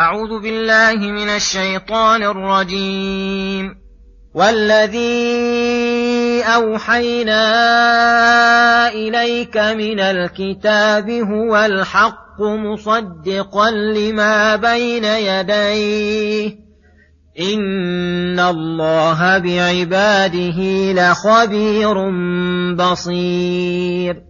أعوذ بالله من الشيطان الرجيم. والذي أوحينا إليك من الكتاب هو الحق مصدقا لما بين يديه. إن الله بعباده لخبير بصير.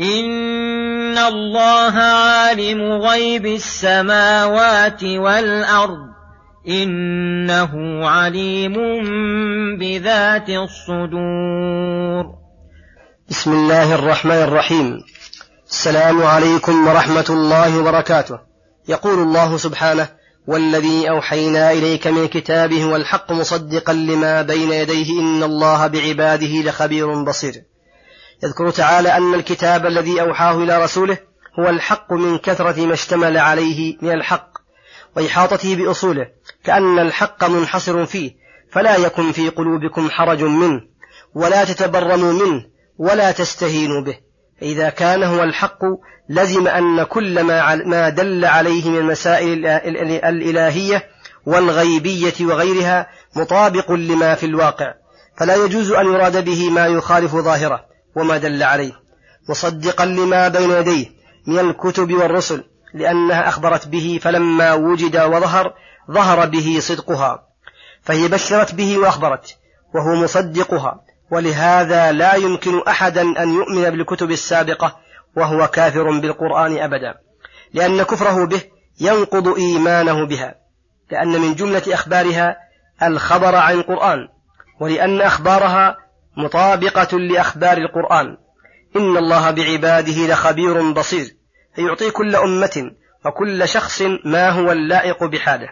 إن الله عالم غيب السماوات والأرض إنه عليم بذات الصدور بسم الله الرحمن الرحيم. السلام عليكم ورحمة الله وبركاته. يقول الله سبحانه والذي أوحينا إليك من كتابه والحق مصدقا لما بين يديه إن الله بعباده لخبير بصير. يذكر تعالى أن الكتاب الذي أوحاه إلى رسوله هو الحق من كثرة ما اشتمل عليه من الحق وإحاطته بأصوله كأن الحق منحصر فيه فلا يكن في قلوبكم حرج منه ولا تتبرموا منه ولا تستهينوا به. إذا كان هو الحق لزم أن كل ما ما دل عليه من المسائل الإلهية والغيبية وغيرها مطابق لما في الواقع. فلا يجوز أن يراد به ما يخالف ظاهره. وما دل عليه مصدقا لما بين يديه من الكتب والرسل لأنها أخبرت به فلما وجد وظهر ظهر به صدقها فهي بشرت به وأخبرت وهو مصدقها ولهذا لا يمكن أحدا أن يؤمن بالكتب السابقة وهو كافر بالقرآن أبدا لأن كفره به ينقض إيمانه بها لأن من جملة أخبارها الخبر عن القرآن ولأن أخبارها مطابقة لأخبار القرآن. إن الله بعباده لخبير بصير. فيعطي كل أمة وكل شخص ما هو اللائق بحاله.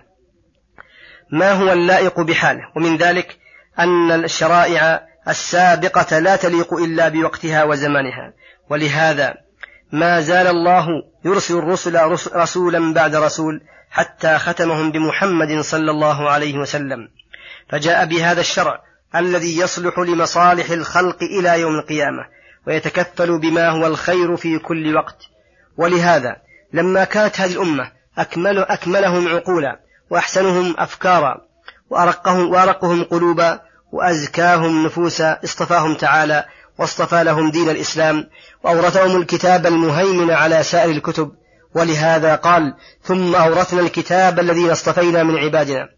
ما هو اللائق بحاله. ومن ذلك أن الشرائع السابقة لا تليق إلا بوقتها وزمانها. ولهذا ما زال الله يرسل الرسل رسولا بعد رسول حتى ختمهم بمحمد صلى الله عليه وسلم. فجاء بهذا الشرع الذي يصلح لمصالح الخلق إلى يوم القيامة ويتكفل بما هو الخير في كل وقت. ولهذا لما كانت هذه الأمة أكمل أكملهم عقولا وأحسنهم أفكارا وأرقهم, وأرقهم قلوبا وأزكاهم نفوسا اصطفاهم تعالى واصطفى لهم دين الإسلام وأورثهم الكتاب المهيمن على سائر الكتب. ولهذا قال ثم أورثنا الكتاب الذين اصطفينا من عبادنا.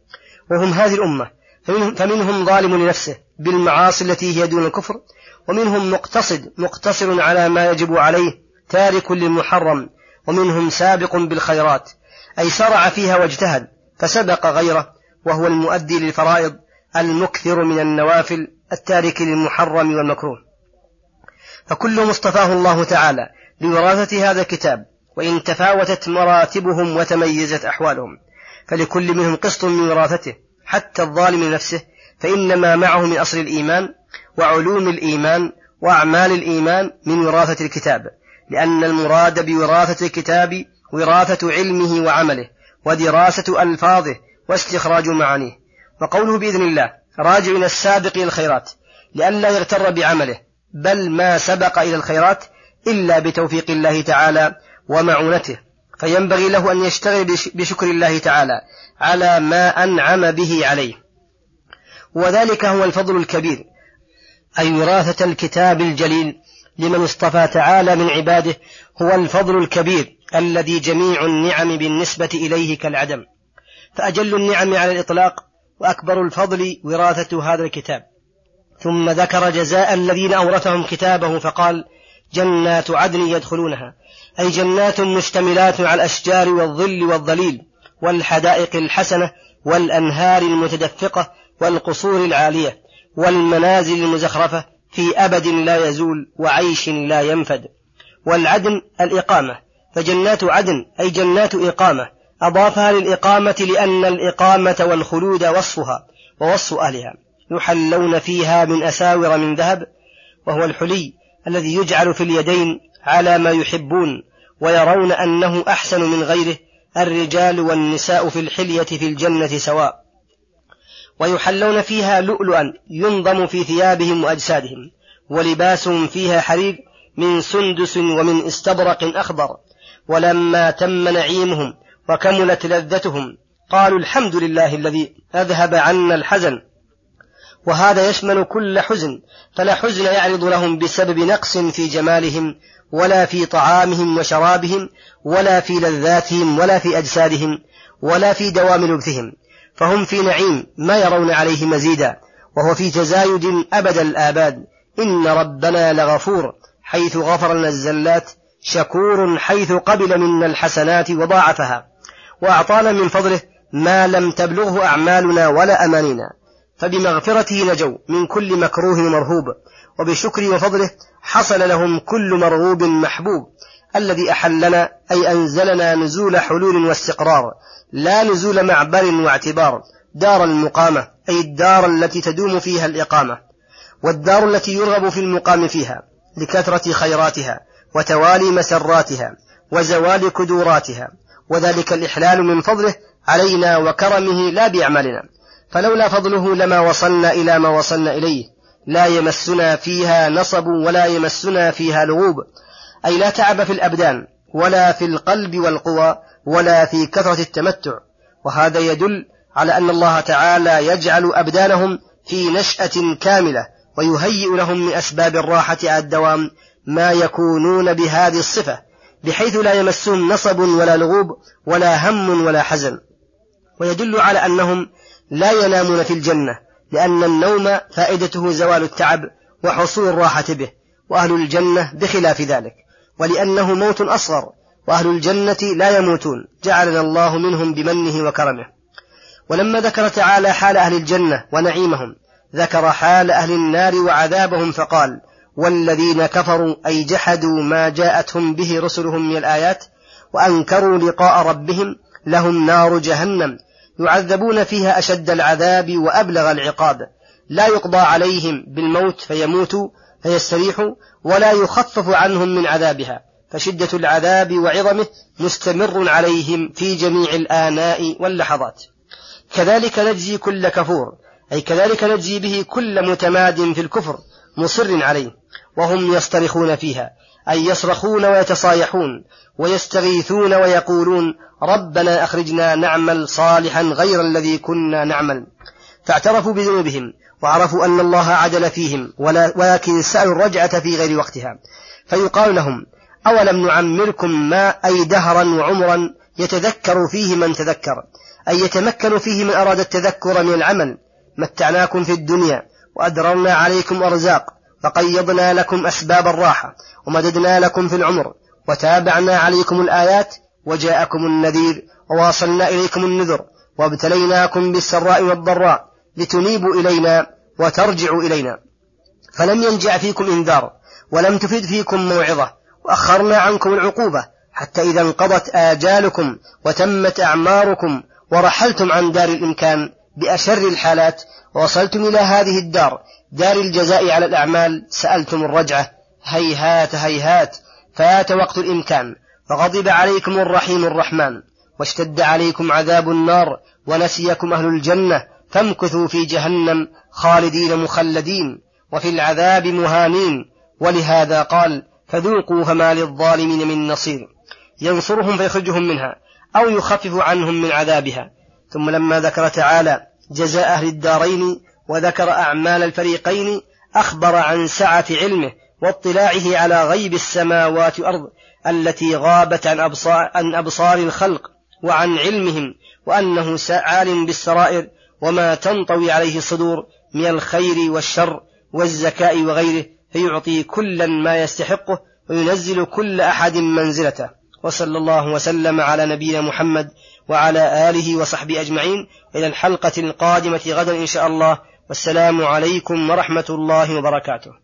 وهم هذه الأمة فمنهم, ظالم لنفسه بالمعاصي التي هي دون الكفر ومنهم مقتصد مقتصر على ما يجب عليه تارك للمحرم ومنهم سابق بالخيرات. أي سرع فيها واجتهد فسبق غيره وهو المؤدي للفرائض المكثر من النوافل التارك للمحرم والمكروه. فكل مصطفاه الله تعالى لوراثة هذا الكتاب وإن تفاوتت مراتبهم وتميزت أحوالهم. فلكل منهم قسط من وراثته. حتى الظالم لنفسه فإنما معه من أصل الإيمان وعلوم الإيمان وأعمال الإيمان من وراثة الكتاب لأن المراد بوراثة الكتاب وراثة علمه وعمله ودراسة ألفاظه واستخراج معانيه. وقوله بإذن الله راجع إلى السابق إلى الخيرات لئلا يغتر بعمله بل ما سبق إلى الخيرات إلا بتوفيق الله تعالى ومعونته. فينبغي له أن يشتغل بشكر الله تعالى على ما أنعم به عليه. وذلك هو الفضل الكبير أي وراثة الكتاب الجليل لمن اصطفى تعالى من عباده هو الفضل الكبير الذي جميع النعم بالنسبة إليه كالعدم. فأجل النعم على الإطلاق وأكبر الفضل وراثة هذا الكتاب. ثم ذكر جزاء الذين أورثهم كتابه فقال جنات عدن يدخلونها. أي جنات مشتملات على الأشجار والظل والظليل والحدائق الحسنة والأنهار المتدفقة والقصور العالية والمنازل المزخرفة في أبد لا يزول وعيش لا ينفد. والعدن الإقامة. فجنات عدن أي جنات إقامة. أضافها للإقامة لأن الإقامة والخلود وصفها ووصف أهلها. يحلون فيها من أساور من ذهب وهو الحلي الذي يجعل في اليدين على ما يحبون ويرون أنه أحسن من غيره الرجال والنساء في الحلية في الجنة سواء. ويحلون فيها لؤلؤا ينظم في ثيابهم وأجسادهم ولباسهم فيها حرير من سندس ومن استبرق أخضر. ولما تم نعيمهم وكملت لذتهم قالوا الحمد لله الذي أذهب عنا الحزن. وهذا يشمل كل حزن فلا حزن يعرض لهم بسبب نقص في جمالهم ولا في طعامهم وشرابهم ولا في لذاتهم ولا في أجسادهم ولا في دوام لبثهم. فهم في نعيم ما يرون عليه مزيدا وهو في تزايد أبد الآباد. إن ربنا لغفور حيث غفر لنا الزلات شكور حيث قبل منا الحسنات وضاعفها. وأعطانا من فضله ما لم تبلغه أعمالنا ولا أمانينا فبمغفرته نجوا من كل مكروه مرهوب. وبشكر وفضله حصل لهم كل مرغوب محبوب الذي أحلنا أي أنزلنا نزول حلول واستقرار لا نزول معبر واعتبار دار المقامة أي الدار التي تدوم فيها الإقامة والدار التي يرغب في المقام فيها لكثرة خيراتها وتوالي مسراتها وزوال كدوراتها وذلك الإحلال من فضله علينا وكرمه لا بأعمالنا فلولا فضله لما وصلنا إلى ما وصلنا إليه. لا يمسنا فيها نصب ولا يمسنا فيها لغوب. أي لا تعب في الأبدان ولا في القلب والقوى ولا في كثرة التمتع. وهذا يدل على أن الله تعالى يجعل أبدانهم في نشأة كاملة ويهيئ لهم من أسباب الراحة على الدوام ما يكونون بهذه الصفة بحيث لا يمسهم نصب ولا لغوب ولا هم ولا حزن. ويدل على أنهم لا ينامون في الجنة لأن النوم فائدته زوال التعب وحصول الراحة به وأهل الجنة بخلاف ذلك ولأنه موت أصغر وأهل الجنة لا يموتون جعلنا الله منهم بمنه وكرمه. ولما ذكر تعالى حال أهل الجنة ونعيمهم ذكر حال أهل النار وعذابهم فقال والذين كفروا أي جحدوا ما جاءتهم به رسلهم من الآيات وأنكروا لقاء ربهم لهم نار جهنم يعذبون فيها أشد العذاب وأبلغ العقاب. لا يقضى عليهم بالموت فيموتوا فيستريحوا ولا يخفف عنهم من عذابها. فشدة العذاب وعظمه مستمر عليهم في جميع الآناء واللحظات. كذلك نجزي كل كفور أي كذلك نجزي به كل متماد في الكفر مصر عليه وهم يصطرخون فيها. أي يصرخون ويتصايحون ويستغيثون ويقولون ربنا أخرجنا نعمل صالحا غير الذي كنا نعمل. فاعترفوا بذنوبهم وعرفوا أن الله عدل فيهم ولكن سألوا الرجعة في غير وقتها. فيقال لهم أولم نعمركم ما أي دهرا وعمرا يتذكر فيه من تذكر؟ أي يتمكن فيه من أراد التذكر من العمل؟ متعناكم في الدنيا وأدررنا عليكم أرزاق. فقيضنا لكم أسباب الراحة ومددنا لكم في العمر وتابعنا عليكم الآيات وجاءكم النذير وواصلنا إليكم النذر وابتليناكم بالسراء والضراء لتنيبوا إلينا وترجعوا إلينا. فلم ينجع فيكم إنذار ولم تفد فيكم موعظة وأخرنا عنكم العقوبة حتى إذا انقضت آجالكم وتمت أعماركم ورحلتم عن دار الإمكان بأشر الحالات. ووصلتم إلى هذه الدار دار الجزاء على الأعمال. سألتم الرجعة. هيهات هيهات. فات وقت الإمكان. فغضب عليكم الرحيم الرحمن. واشتد عليكم عذاب النار. ونسيكم أهل الجنة. فامكثوا في جهنم خالدين مخلدين. وفي العذاب مهانين. ولهذا قال فذوقوا فما للظالمين من نصير. ينصرهم فيخرجهم منها أو يخفف عنهم من عذابها. ثم لما ذكر تعالى جزاء أهل الدارين وذكر أعمال الفريقين أخبر عن سعة علمه واطلاعه على غيب السماوات والأرض التي غابت عن أبصار, عن أبصار الخلق وعن علمهم وأنه عالم بالسرائر وما تنطوي عليه الصدور من الخير والشر والزكاء وغيره فيعطي كلا ما يستحقه وينزل كل أحد منزلته. وصلى الله وسلم على نبينا محمد وعلى آله وصحبه أجمعين إلى الحلقة القادمة غدا إن شاء الله والسلام عليكم ورحمة الله وبركاته.